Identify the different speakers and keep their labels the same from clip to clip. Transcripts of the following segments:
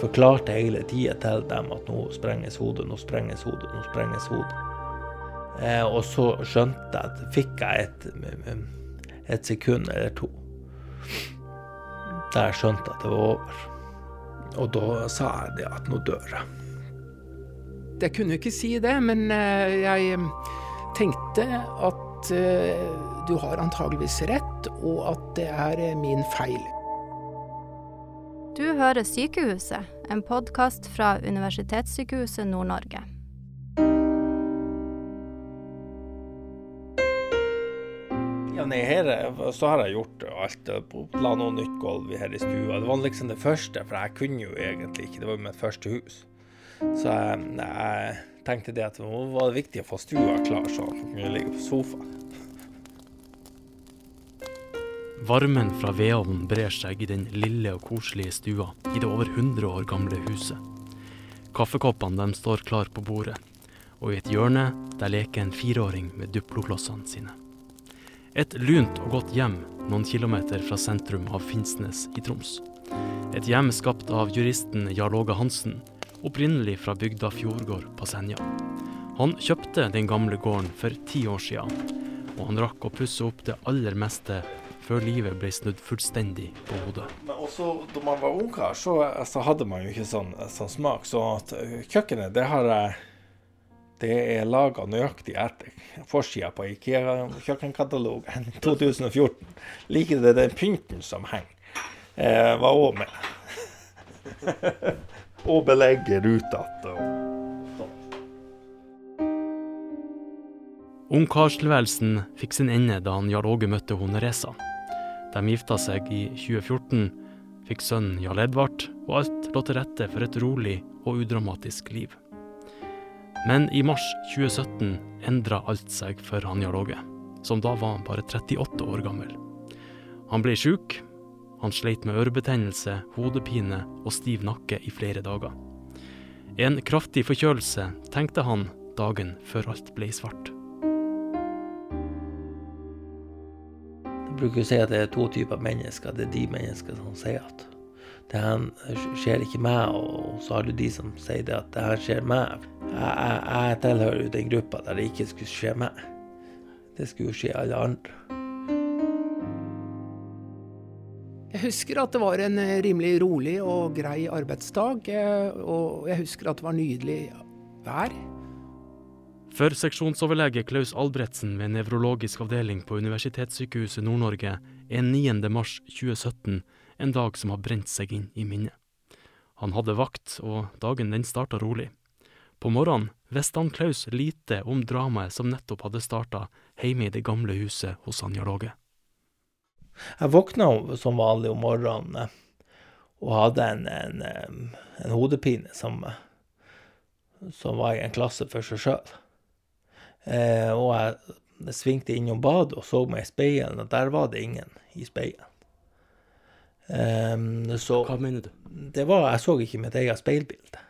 Speaker 1: forklarte hele tida til dem at nå sprenges hodet, nå sprenges hodet, nå sprenges hodet. Eh, og så skjønte jeg at fikk jeg et, et sekund eller to der jeg skjønte at det var over. Og da sa jeg det at nå dør jeg.
Speaker 2: Jeg kunne ikke si det, men eh, jeg eh, tenkte at eh, du har antageligvis rett, og at det er min feil.
Speaker 3: Du hører Sykehuset, en podkast fra Universitetssykehuset Nord-Norge.
Speaker 1: Ja, nei, her så har jeg gjort alt. La noe nytt gulv her i stua. Det var liksom det første, for jeg kunne jo egentlig ikke. Det var jo mitt første hus. Så jeg, jeg tenkte det at det var viktig å få stua klar, så jeg kunne ligge på sofaen.
Speaker 4: Varmen fra vedovnen brer seg i den lille og koselige stua i det over 100 år gamle huset. Kaffekoppene de står klar på bordet, og i et hjørne der leker en fireåring med Duplo-klossene sine. Et lunt og godt hjem noen kilometer fra sentrum av Finnsnes i Troms. Et hjem skapt av juristen Jarl Åge Hansen, opprinnelig fra bygda Fjordgård på Senja. Han kjøpte den gamle gården for ti år siden, og han rakk å pusse opp det aller meste før livet ble snudd fullstendig på hodet.
Speaker 1: Men også da man var ungkar, så, så, hadde man jo ikke sånn, sånn smak. Så at kjøkkenet, det har jeg det er laga nøyaktig etter forsida på Ikea-kjøkkenkatalogen 2014. Liker det den pynten som henger. Eh, var òg med. og belegget rutete.
Speaker 4: Ungkarstilværelsen fikk sin ende da han Jarl Åge møtte hun Reza. De gifta seg i 2014, fikk sønnen Jarl Edvard, og alt lå til rette for et rolig og udramatisk liv. Men i mars 2017 endra alt seg for han Jarl Åge, som da var bare 38 år gammel. Han ble sjuk, han sleit med ørebetennelse, hodepine og stiv nakke i flere dager. En kraftig forkjølelse, tenkte han dagen før alt ble svart.
Speaker 1: Bruker å si at det er to typer mennesker. Det er de menneskene som sier at det her skjer ikke meg, og så har du de som sier det at det her skjer meg. Jeg, jeg, jeg tilhører jo den gruppa der det ikke skulle skje meg. Det skulle jo skje alle andre.
Speaker 2: Jeg husker at det var en eh, rimelig rolig og grei arbeidsdag, eh, og jeg husker at det var nydelig vær.
Speaker 4: For seksjonsoverlege Klaus Albretsen ved nevrologisk avdeling på Universitetssykehuset Nord-Norge er 9. mars 2017 en dag som har brent seg inn i minnet. Han hadde vakt, og dagen den starta rolig. På morgenen visste han Klaus lite om dramaet som nettopp hadde starta hjemme i det gamle huset hos han Jarlåge.
Speaker 1: Jeg våkna som vanlig om morgenen og hadde en, en, en hodepine som, som, var i en klasse for seg sjøl. Eh, og jeg svingte innom badet og så meg i speilet, og der var det ingen i speilet. Um, så,
Speaker 4: Hva mener du?
Speaker 1: Det var, Jeg så ikke mitt eget speilbilde.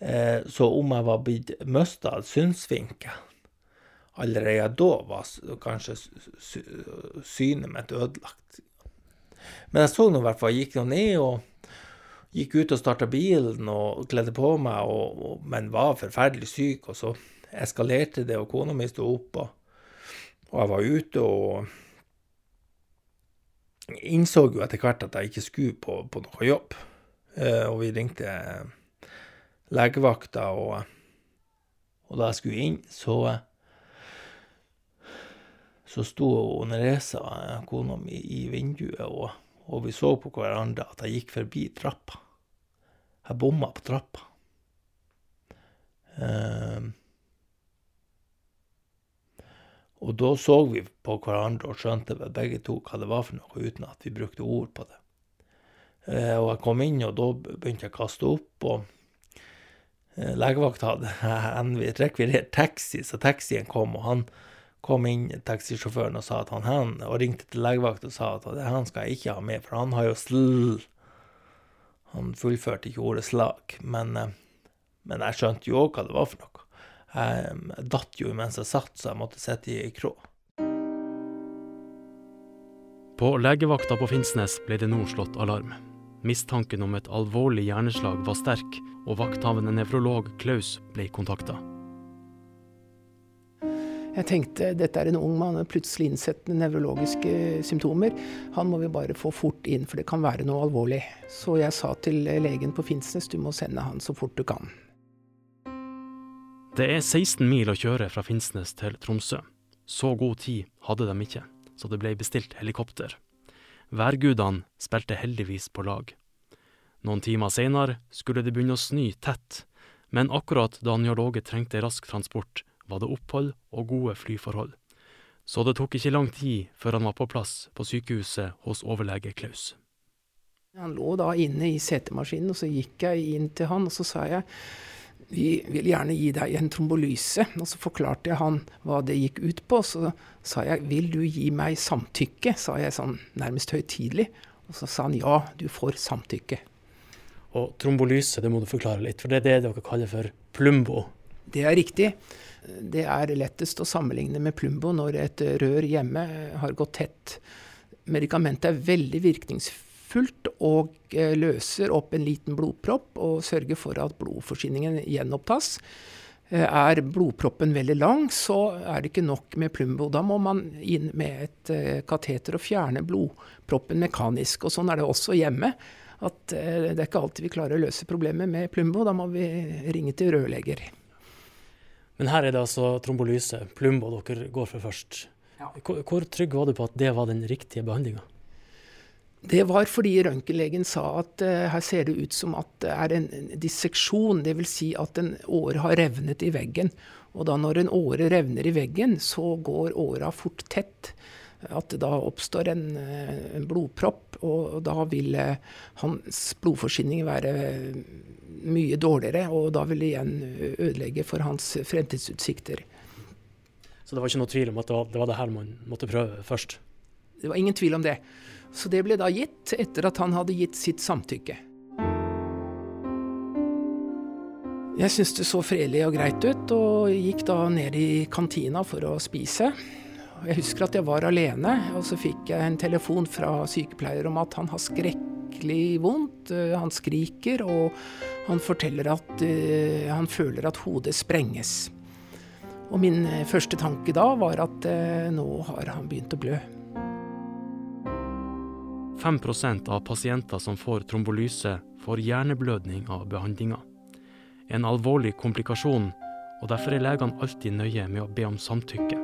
Speaker 1: Eh, så om jeg var blitt mista synsvinkel allerede da, var kanskje synet mitt ødelagt. Men jeg så nå i hvert fall, gikk nå ned og gikk ut og starta bilen og kledde på meg, og, og, men var forferdelig syk. Og så eskalerte det, og kona mi sto opp, og, og jeg var ute og innså jo etter hvert at jeg ikke skulle på, på noe jobb. Eh, og vi ringte legevakta, og, og, da jeg skulle inn, så så sto Neresa, kona mi, i vinduet, og, og, vi så på hverandre at jeg gikk forbi trappa. Jeg bomma på trappa. Eh, og da så vi på hverandre og skjønte begge to hva det var for noe, uten at vi brukte ord på det. Eh, og jeg kom inn, og da begynte jeg å kaste opp, og eh, legevakta hadde rekvirert taxi, så taxien kom, og han kom inn, taxisjåføren, og sa at han, han og ringte til legevakta og sa at han skal jeg ikke ha med, for han har jo sl... Han fullførte ikke ordet slag, men, eh, men jeg skjønte jo òg hva det var for noe. Jeg datt jo mens jeg satt, så jeg måtte sitte i krå.
Speaker 4: På legevakta på Finnsnes ble det nå slått alarm. Mistanken om et alvorlig hjerneslag var sterk, og vakthavende nevrolog Klaus ble kontakta.
Speaker 2: Jeg tenkte dette er en ung mann med plutselig innsettende nevrologiske symptomer. Han må vi bare få fort inn, for det kan være noe alvorlig. Så jeg sa til legen på Finnsnes du må sende han så fort du kan.
Speaker 4: Det er 16 mil å kjøre fra Finnsnes til Tromsø. Så god tid hadde de ikke, så det ble bestilt helikopter. Værgudene spilte heldigvis på lag. Noen timer seinere skulle det begynne å snø tett, men akkurat da Njålåge trengte rask transport, var det opphold og gode flyforhold. Så det tok ikke lang tid før han var på plass på sykehuset hos overlege Klaus.
Speaker 2: Han lå da inne i setemaskinen, og så gikk jeg inn til han og så sa jeg vi vil gjerne gi deg en trombolyse. Og så forklarte jeg han hva det gikk ut på. Så sa jeg vil du gi meg samtykke, sa jeg sånn nærmest høytidelig. Og så sa han ja, du får samtykke.
Speaker 4: Og trombolyse, det må du forklare litt, for det er det dere kaller for plumbo?
Speaker 2: Det er riktig. Det er lettest å sammenligne med plumbo når et rør hjemme har gått tett. Medikamentet er veldig virkningsfullt fullt og eh, løser opp en liten blodpropp og sørger for at blodforsyningen gjenopptas. Eh, er blodproppen veldig lang, så er det ikke nok med plumbo. Da må man inn med et eh, kateter og fjerne blodproppen mekanisk. Og sånn er det også hjemme. At det er ikke alltid vi klarer å løse problemet med plumbo. Da må vi ringe til rørlegger.
Speaker 4: Men her er det altså trombolyse, plumbo, dere går for først. Hvor, hvor trygg var du på at det var den riktige behandlinga?
Speaker 2: Det var fordi røntgenlegen sa at uh, her ser det ut som at det er en disseksjon. Dvs. Si at en åre har revnet i veggen. Og da når en åre revner i veggen, så går åra fort tett. At det da oppstår en, uh, en blodpropp, og, og da vil uh, hans blodforsyning være mye dårligere. Og da vil det igjen ødelegge for hans fremtidsutsikter.
Speaker 4: Så det var ikke noe tvil om at det, var det her man måtte prøve først?
Speaker 2: Det var ingen tvil om det. Så det ble da gitt etter at han hadde gitt sitt samtykke. Jeg syntes det så fredelig og greit ut, og gikk da ned i kantina for å spise. Jeg husker at jeg var alene, og så fikk jeg en telefon fra sykepleier om at han har skrekkelig vondt. Han skriker, og han forteller at uh, han føler at hodet sprenges. Og min første tanke da var at nå har han begynt å blø.
Speaker 4: 5% av pasienter som får trombolyse, får hjerneblødning av behandlinga. En alvorlig komplikasjon, og derfor er legene alltid nøye med å be om samtykke.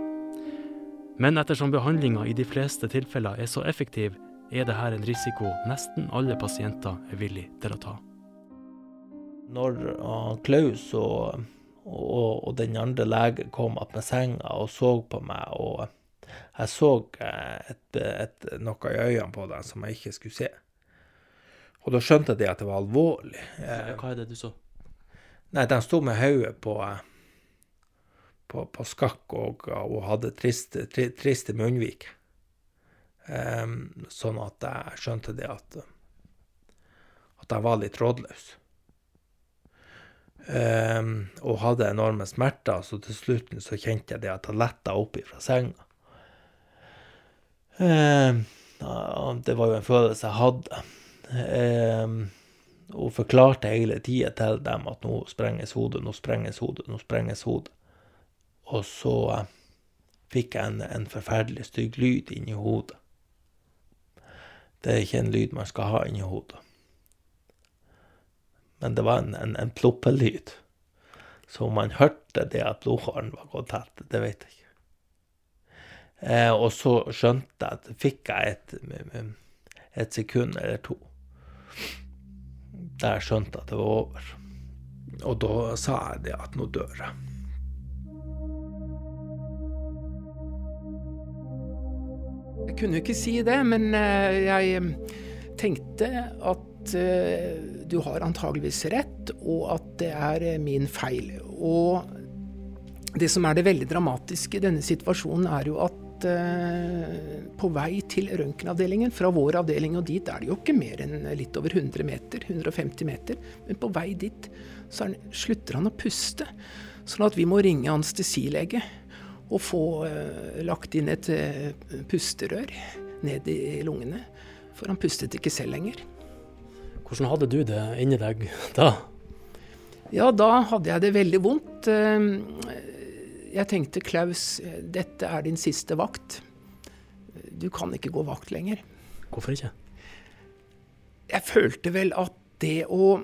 Speaker 4: Men ettersom behandlinga i de fleste tilfeller er så effektiv, er dette en risiko nesten alle pasienter er villig til å ta.
Speaker 1: Når Klaus og, og, og den andre legen kom opp med senga og så på meg og jeg så eh, et, et, noe i øynene på dem som jeg ikke skulle se. Og da skjønte de at det var alvorlig.
Speaker 4: Hva er det du så?
Speaker 1: Nei, de sto med hodet på, på, på, skakk og, og hadde triste, tri, triste munnvik. Um, sånn at jeg skjønte det at at jeg var litt rådløs. Um, og hadde enorme smerter, så til slutten så kjente jeg det at jeg letta opp fra senga. Eh, det var jo en følelse jeg hadde. Eh, og forklarte hele tida til dem at nå sprenges hodet, nå sprenges hodet, nå sprenges hodet. Og så fikk jeg en, en forferdelig stygg lyd inni hodet. Det er ikke en lyd man skal ha inni hodet. Men det var en, en, en ploppelyd. Så om man hørte det at blodhåren var gått tett, det vet jeg ikke. Eh, og så skjønte jeg at fikk jeg et, et sekund eller to der jeg skjønte at det var over. Og da sa jeg det at nå dør jeg.
Speaker 2: Jeg kunne ikke si det, men eh, jeg eh, tenkte at du har antageligvis rett, og at det er min feil. Og det som er det veldig dramatiske i denne situasjonen, er jo at Eh, på vei til røntgenavdelingen, fra vår avdeling og dit er det jo ikke mer enn litt over 100 meter, 150 meter. Men på vei dit så han, slutter han å puste. Sånn at vi må ringe anestesilege og få uh, lagt inn et uh, pusterør ned i lungene. For han pustet ikke selv lenger.
Speaker 4: Hvordan hadde du det inni deg da?
Speaker 2: Ja, da hadde jeg det veldig vondt. Jeg tenkte Klaus, dette er din siste vakt. Du kan ikke gå vakt lenger.
Speaker 4: Hvorfor ikke?
Speaker 2: Jeg følte vel at det å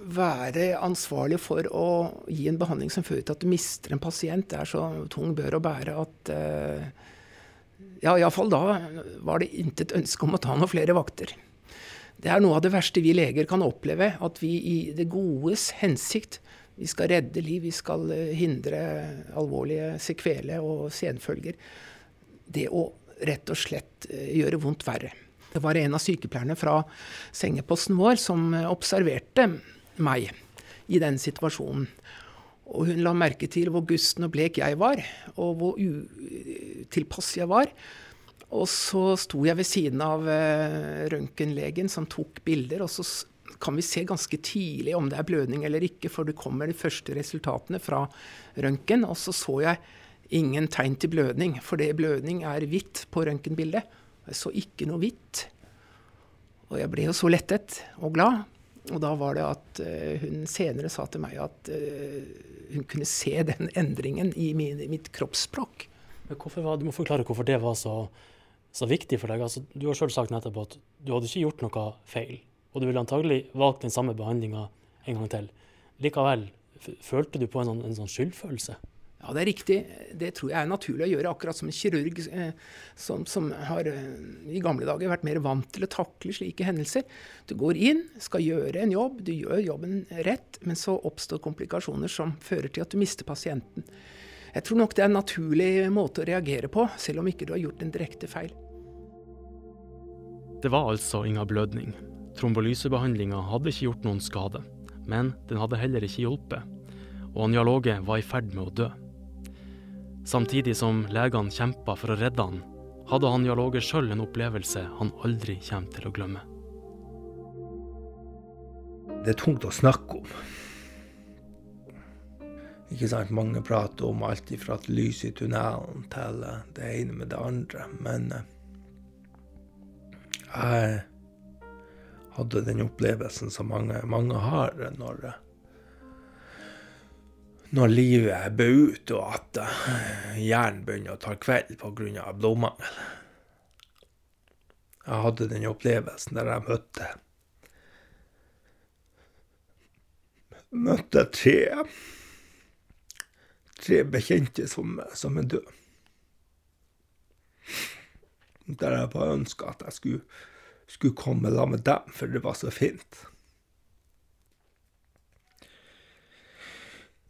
Speaker 2: være ansvarlig for å gi en behandling som fører til at du mister en pasient, det er så tung bør å bære at uh, Ja, iallfall da var det intet ønske om å ta noen flere vakter. Det er noe av det verste vi leger kan oppleve. At vi i det godes hensikt vi skal redde liv, vi skal eh, hindre alvorlige sekvele og senfølger. Det å rett og slett eh, gjøre vondt verre. Det var en av sykepleierne fra sengeposten vår som observerte meg i den situasjonen. Og hun la merke til hvor gusten og blek jeg var, og hvor utilpass jeg var. Og så sto jeg ved siden av røntgenlegen som tok bilder, og så kan vi se ganske tidlig om det er blødning eller ikke, for det kommer de første resultatene fra røntgen. Og så så jeg ingen tegn til blødning, for det blødning er hvitt på røntgenbildet. Jeg så ikke noe hvitt. Og jeg ble jo så lettet og glad. Og da var det at uh, hun senere sa til meg at uh, hun kunne se den endringen i min, mitt kroppsspråk.
Speaker 4: Var, du må forklare hvorfor det var så så viktig for deg? Altså, du har sjøl sagt nettopp at du hadde ikke gjort noe feil, og du ville antagelig valgt den samme behandlinga en gang til. Likevel, følte du på en sånn, en sånn, skyldfølelse?
Speaker 2: Ja, det er riktig. Det tror jeg er naturlig å gjøre, akkurat som en kirurg eh, som, som, har eh, i gamle dager vært mer vant til å takle slike hendelser. Du går inn, skal gjøre en jobb, du gjør jobben rett, men så oppstår komplikasjoner som fører til at du mister pasienten. Jeg tror nok det er en naturlig måte å reagere på, selv om ikke du har gjort en direkte feil.
Speaker 4: Det var altså ingen blødning. Trombolysebehandlinga hadde ikke gjort noen skade, men den hadde heller ikke hjulpet, og Jarl Åge var i ferd med å dø. Samtidig som legene kjempa for å redde han, hadde han Jarl Åge sjøl en opplevelse han aldri kommer til å glemme.
Speaker 1: Det er tungt å snakke om. Ikke sant, Mange prater om alt fra et lys i tunnelen til det ene med det andre. Men eh, jeg hadde den opplevelsen som mange, mange har når, eh, når livet ebber ut, og at hjernen begynner å ta kveld pga. blodmangel. Jeg hadde den opplevelsen der jeg møtte møtte tre tre bekjente som, som er døde. Der jeg bare ønska at jeg skulle, skulle komme sammen med dem, for det var så fint.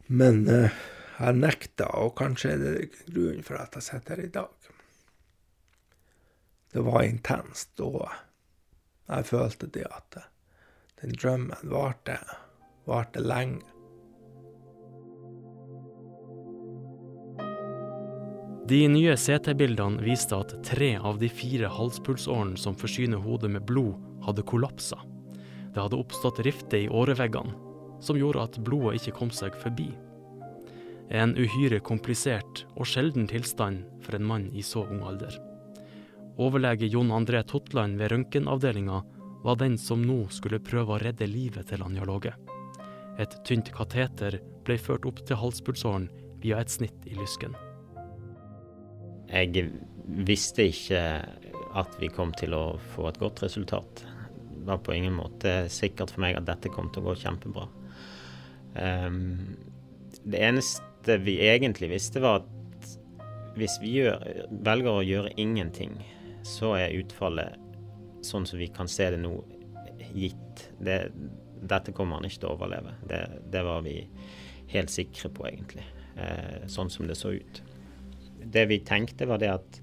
Speaker 1: Men eh, jeg nekta, og kanskje er det grunnen for at jeg sitter her i dag. Det var intenst, og jeg følte det at den drømmen varte, varte lenge.
Speaker 4: De nye CT-bildene viste at tre av de fire halspulsårene som forsyner hodet med blod, hadde kollapsa. Det hadde oppstått rifter i åreveggene, som gjorde at blodet ikke kom seg forbi. En uhyre komplisert og sjelden tilstand for en mann i så ung alder. Overlege Jon André Totland ved røntgenavdelinga var den som nå skulle prøve å redde livet til han Låge. Et tynt kateter ble ført opp til halspulsåren via et snitt i lysken.
Speaker 5: Jeg visste ikke at vi kom til å få et godt resultat. Det var på ingen måte sikkert for meg at dette kom til å gå kjempebra. Um, det eneste vi egentlig visste, var at hvis vi gjør, velger å gjøre ingenting, så er utfallet sånn som vi kan se det nå, gitt. Det, dette kommer han ikke til å overleve. Det, det, var vi helt sikre på, egentlig. Uh, sånn som det så ut det vi tenkte, var det at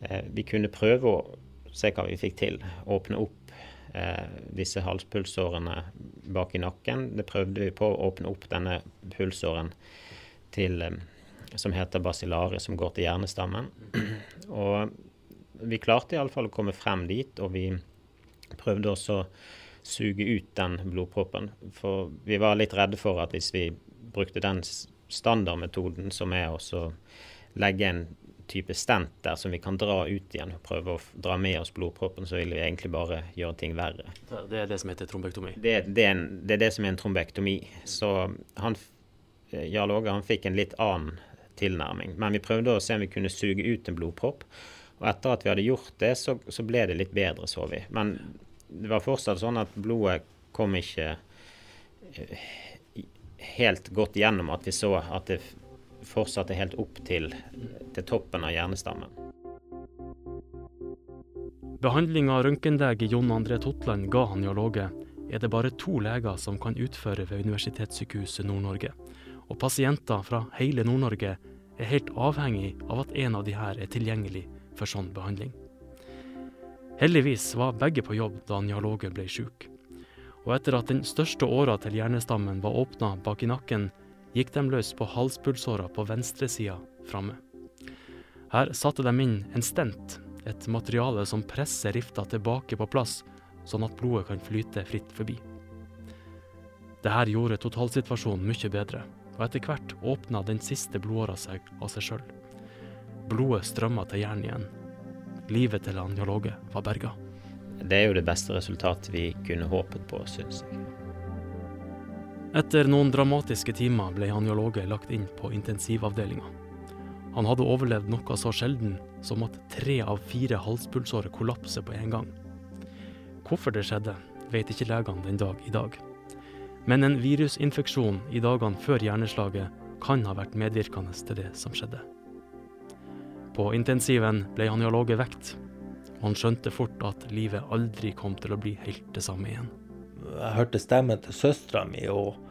Speaker 5: eh, vi kunne prøve å se hva vi fikk til. Åpne opp eh, disse halspulsårene bak i nakken. Det prøvde vi på å åpne opp denne pulsåren til, eh, som heter basilare, som går til hjernestammen. Og vi klarte iallfall å komme frem dit, og vi prøvde også å suge ut den blodproppen. For vi var litt redde for at hvis vi brukte den standardmetoden, som er også legge en type stent der som vi kan dra ut igjen og prøve å dra med oss blodproppen, så vil vi egentlig bare gjøre ting verre.
Speaker 4: Det er det som heter trombektomi?
Speaker 5: Det, det, er, en, det er, det som er en trombektomi. Så han, Jarl Åge han fikk en litt annen tilnærming. Men vi prøvde å se om vi kunne suge ut en blodpropp. Og etter at vi hadde gjort det, så, så ble det litt bedre, så vi. Men det var fortsatt sånn at blodet kom ikke eh, helt godt gjennom at vi så at det fortsatte helt opp til, til toppen av hjernestammen.
Speaker 4: Behandlinga røntgenlege Jon André Totland ga han Jarl er det bare to leger som kan utføre ved Universitetssykehuset Nord-Norge. Og pasienter fra hele Nord-Norge er helt avhengig av at en av de her er tilgjengelig for sånn behandling. Heldigvis var begge på jobb da Jarl Åge ble sjuk. Og etter at den største åra til hjernestammen var åpna bak i nakken, gikk de løs på halspulsåra på venstresida framme. Her satte de inn en stent, et materiale som presser rifta tilbake på plass, sånn at blodet kan flyte fritt forbi. Dette gjorde totalsituasjonen mye bedre, og etter hvert åpna den siste blodåra seg av seg sjøl. Blodet strømma til hjernen igjen. Livet til han Jarl var berga.
Speaker 5: Det er jo det beste resultatet vi kunne håpet på, syns jeg.
Speaker 4: Etter noen dramatiske timer ble han Jarl lagt inn på intensivavdelinga. Han hadde overlevd noe så sjelden som at tre av fire halspulsårer kollapser på en gang. Hvorfor det skjedde, vet ikke legene den dag i dag. Men en virusinfeksjon i dagene før hjerneslaget kan ha vært medvirkende til det som skjedde. På intensiven ble han Jarl vekt, og han skjønte fort at livet aldri kom til å bli helt det samme igjen.
Speaker 1: Jeg hørte stemmen til søstera mi og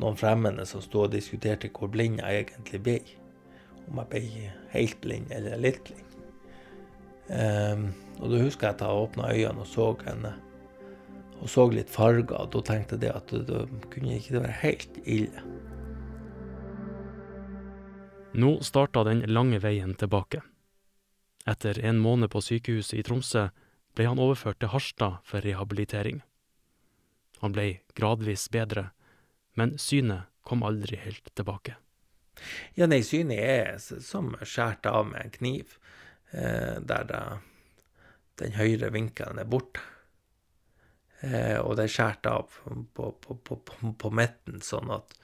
Speaker 1: noen fremmede som sto og diskuterte hvor blind jeg egentlig ble. Om jeg ble helt blind eller litt blind. Um, og da husker jeg at jeg åpna øynene og så henne og så litt farger. Og da tenkte jeg at det kunne ikke være helt ille.
Speaker 4: Nå starta den lange veien tilbake. Etter en måned på sykehuset i Tromsø ble han overført til Harstad for rehabilitering. Han ble gradvis bedre, men synet kom aldri helt tilbake.
Speaker 1: Ja, nei, synet er som skåret av med en kniv, eh, der da, den høyre vinkelen er borte. Eh, og det er skåret av på, på, på, på, midten, sånn at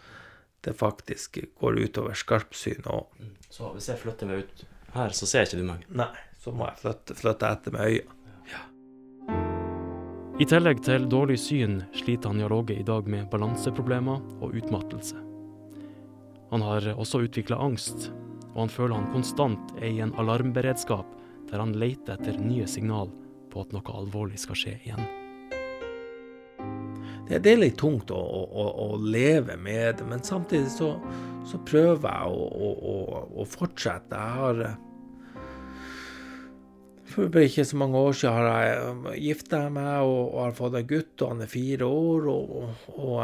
Speaker 1: det faktisk går utover skarpsynet òg.
Speaker 4: Mm. Så hvis jeg flytter meg ut her, så ser ikke du meg?
Speaker 1: Nei, så må jeg flytte, flytte etter med øynene.
Speaker 4: I tillegg til dårlig syn sliter han dialoget i dag med balanseproblemer og utmattelse. Han har også utvikla angst, og han føler han konstant er i en alarmberedskap der han leter etter nye signal på at noe alvorlig skal skje igjen.
Speaker 1: Det, er litt tungt å, å, å, leve med det, men samtidig så, så prøver jeg å, å fortsette. Jeg har for ikke så mange år siden har jeg um, gifta meg og, og, har fått en gutt, og han er fire år. Og, og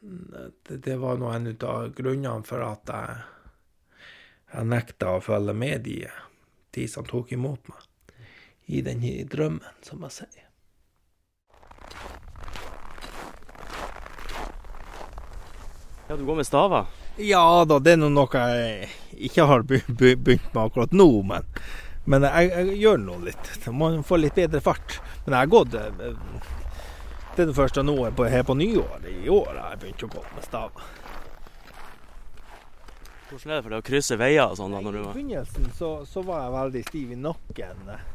Speaker 1: det, det, var nå en av grunnene for at jeg, jeg nekta å følge med de, de som tok imot meg, i den drømmen, som jeg sier.
Speaker 4: Ja, du går med staver?
Speaker 1: Ja da, det er noe jeg ikke har begynt med akkurat nå, men men jeg, jeg gjør nå litt. Man får litt bedre fart. Men jeg har gått eh, Det er det første nå på, her på nyår. I år jeg begynt å gå med stav.
Speaker 4: Hvordan er det for deg å krysse veier og sånn? da når du?
Speaker 1: I begynnelsen så, så, var jeg veldig stiv i nakken. Eh,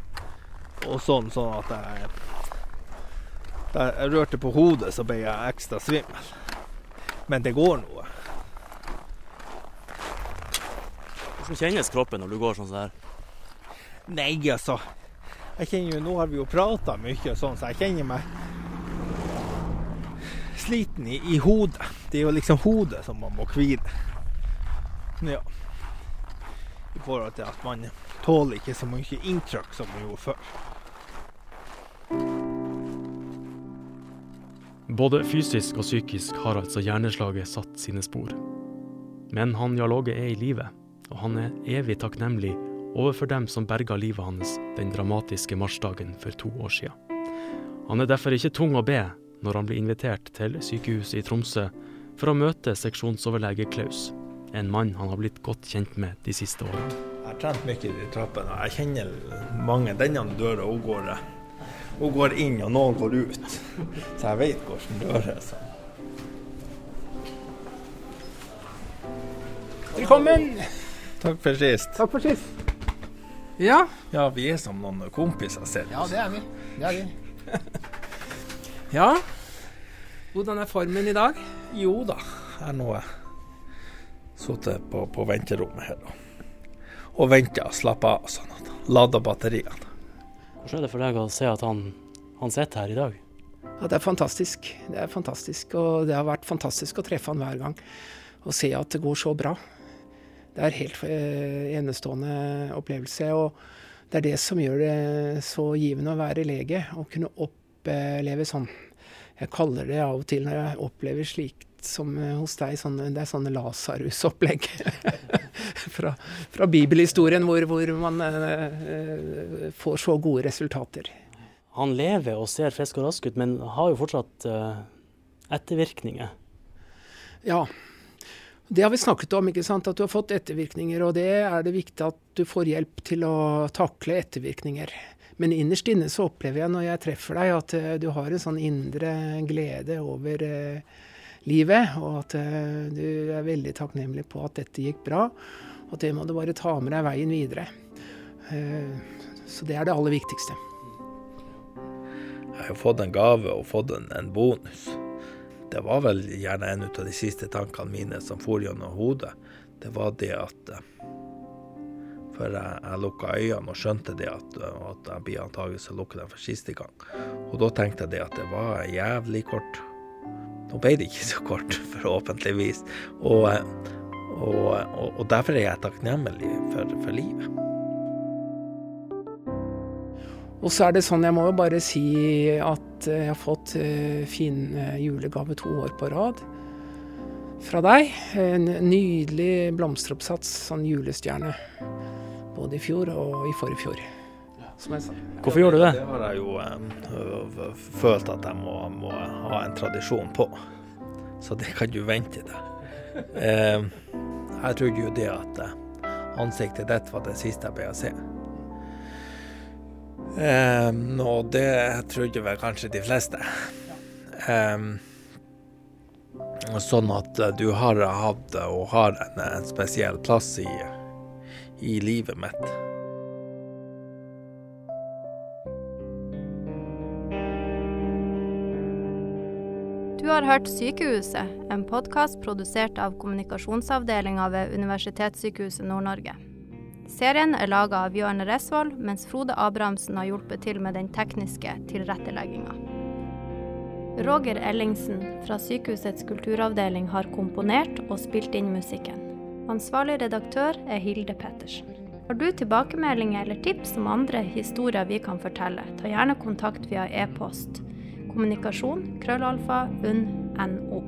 Speaker 1: og sånn, sånn at jeg Da jeg rørte på hodet, så ble jeg ekstra svimmel. Men det går noe.
Speaker 4: Hvordan kjennes kroppen når du går sånn her?
Speaker 1: Nei, altså. Jeg kjenner jo, Nå har vi jo prata mye, og sånn, så jeg kjenner meg sliten i, i, hodet. Det er jo liksom hodet som man må hvile. Ja. I forhold til at man tåler ikke så mye inntrykk som man gjorde før.
Speaker 4: Både fysisk og psykisk har altså hjerneslaget satt sine spor. Men han Jarl Åge er i live, og han er evig takknemlig overfor dem som berga livet hans den dramatiske marsdagen for to år siden. Han er derfor ikke tung å be når han blir invitert til sykehuset i Tromsø for å møte seksjonsoverlege Klaus, en mann han har blitt godt kjent med de siste årene.
Speaker 1: Jeg har trent mye i trappene, og jeg kjenner mange. Denne døra hun går, hun går inn, og noen går ut. Så jeg vet hvordan dør er. Så.
Speaker 2: Velkommen!
Speaker 1: Takk for sist.
Speaker 2: Takk for sist. Ja,
Speaker 1: Ja, vi er som noen kompiser, ser
Speaker 2: ja det er vi. Det er vi. ja, hvordan er formen i dag?
Speaker 1: Jo da, jeg har nå sittet på, på venterommet her og, og venta og slappa av, sånn at lada batteriene.
Speaker 4: Hvordan er det for deg å se at han, han sitter her i dag?
Speaker 2: Ja, det er fantastisk. Det er fantastisk, og det har vært fantastisk å treffe han hver gang. Og se at det går så bra. Det er helt eh, enestående opplevelse. Og det er det som gjør det så givende å være lege. Å kunne oppleve sånn. Jeg kaller det av og til når jeg opplever slikt som eh, hos deg, sånne, det er sånne Lasarus-opplegg. fra, fra bibelhistorien hvor, hvor man eh, eh, får så gode resultater.
Speaker 4: Han lever og ser frisk og rask ut, men har jo fortsatt eh, ettervirkninger.
Speaker 2: Ja. Det har vi snakket om, ikke sant? at du har fått ettervirkninger. Og det er det viktig at du får hjelp til å takle ettervirkninger. Men innerst inne så opplever jeg når jeg treffer deg, at eh, du har en sånn indre glede over eh, livet. Og at eh, du er veldig takknemlig på at dette gikk bra. Og det må du bare ta med deg veien videre. Så det er det aller viktigste.
Speaker 1: Jeg har fått en gave og fått en bonus. Det var vel gjerne en av de siste tankene mine som for gjennom hodet. Det var det at eh, For jeg, jeg lukka øynene og skjønte det at, eh, at jeg blir antakeligvis å lukke dem for siste gang. Og da tenkte jeg det at det var jævlig kort. Nå ble det ikke så kort, forhåpentligvis. Og, eh, og, og, og derfor er jeg takknemlig for, for livet.
Speaker 2: Og så er det sånn, jeg må jo bare si at eh, jeg har fått eh, fin eh, julegave to år på rad fra deg. En nydelig blomsteroppsats, sånn julestjerne. Både i fjor og i forrige fjor. Som jeg sa.
Speaker 4: Hvorfor gjorde du det?
Speaker 1: Det har jeg jo eh, følt at jeg må, må ha en tradisjon på. Så det kan du vente deg. Jeg trodde jo det at ansiktet ditt var det siste jeg ble å se. Eh, og det trodde vel kanskje de fleste. Um, sånn at eh, du har hatt og har en, en spesiell plass i, i livet mitt.
Speaker 3: Du har hørt Sykehuset, en podkast produsert av kommunikasjonsavdelinga ved Universitetssykehuset Nord-Norge. Serien er laga av Bjørn Resvoll, mens Frode Abrahamsen har hjulpet til med den tekniske tilrettelegginga. Roger Ellingsen fra Sykehusets kulturavdeling har komponert og spilt inn musikken. Ansvarlig redaktør er Hilde Pettersen. Har du tilbakemeldinger eller tips om andre historier vi kan fortelle, ta gjerne kontakt via e-post kommunikasjon krøllalfa unn.no.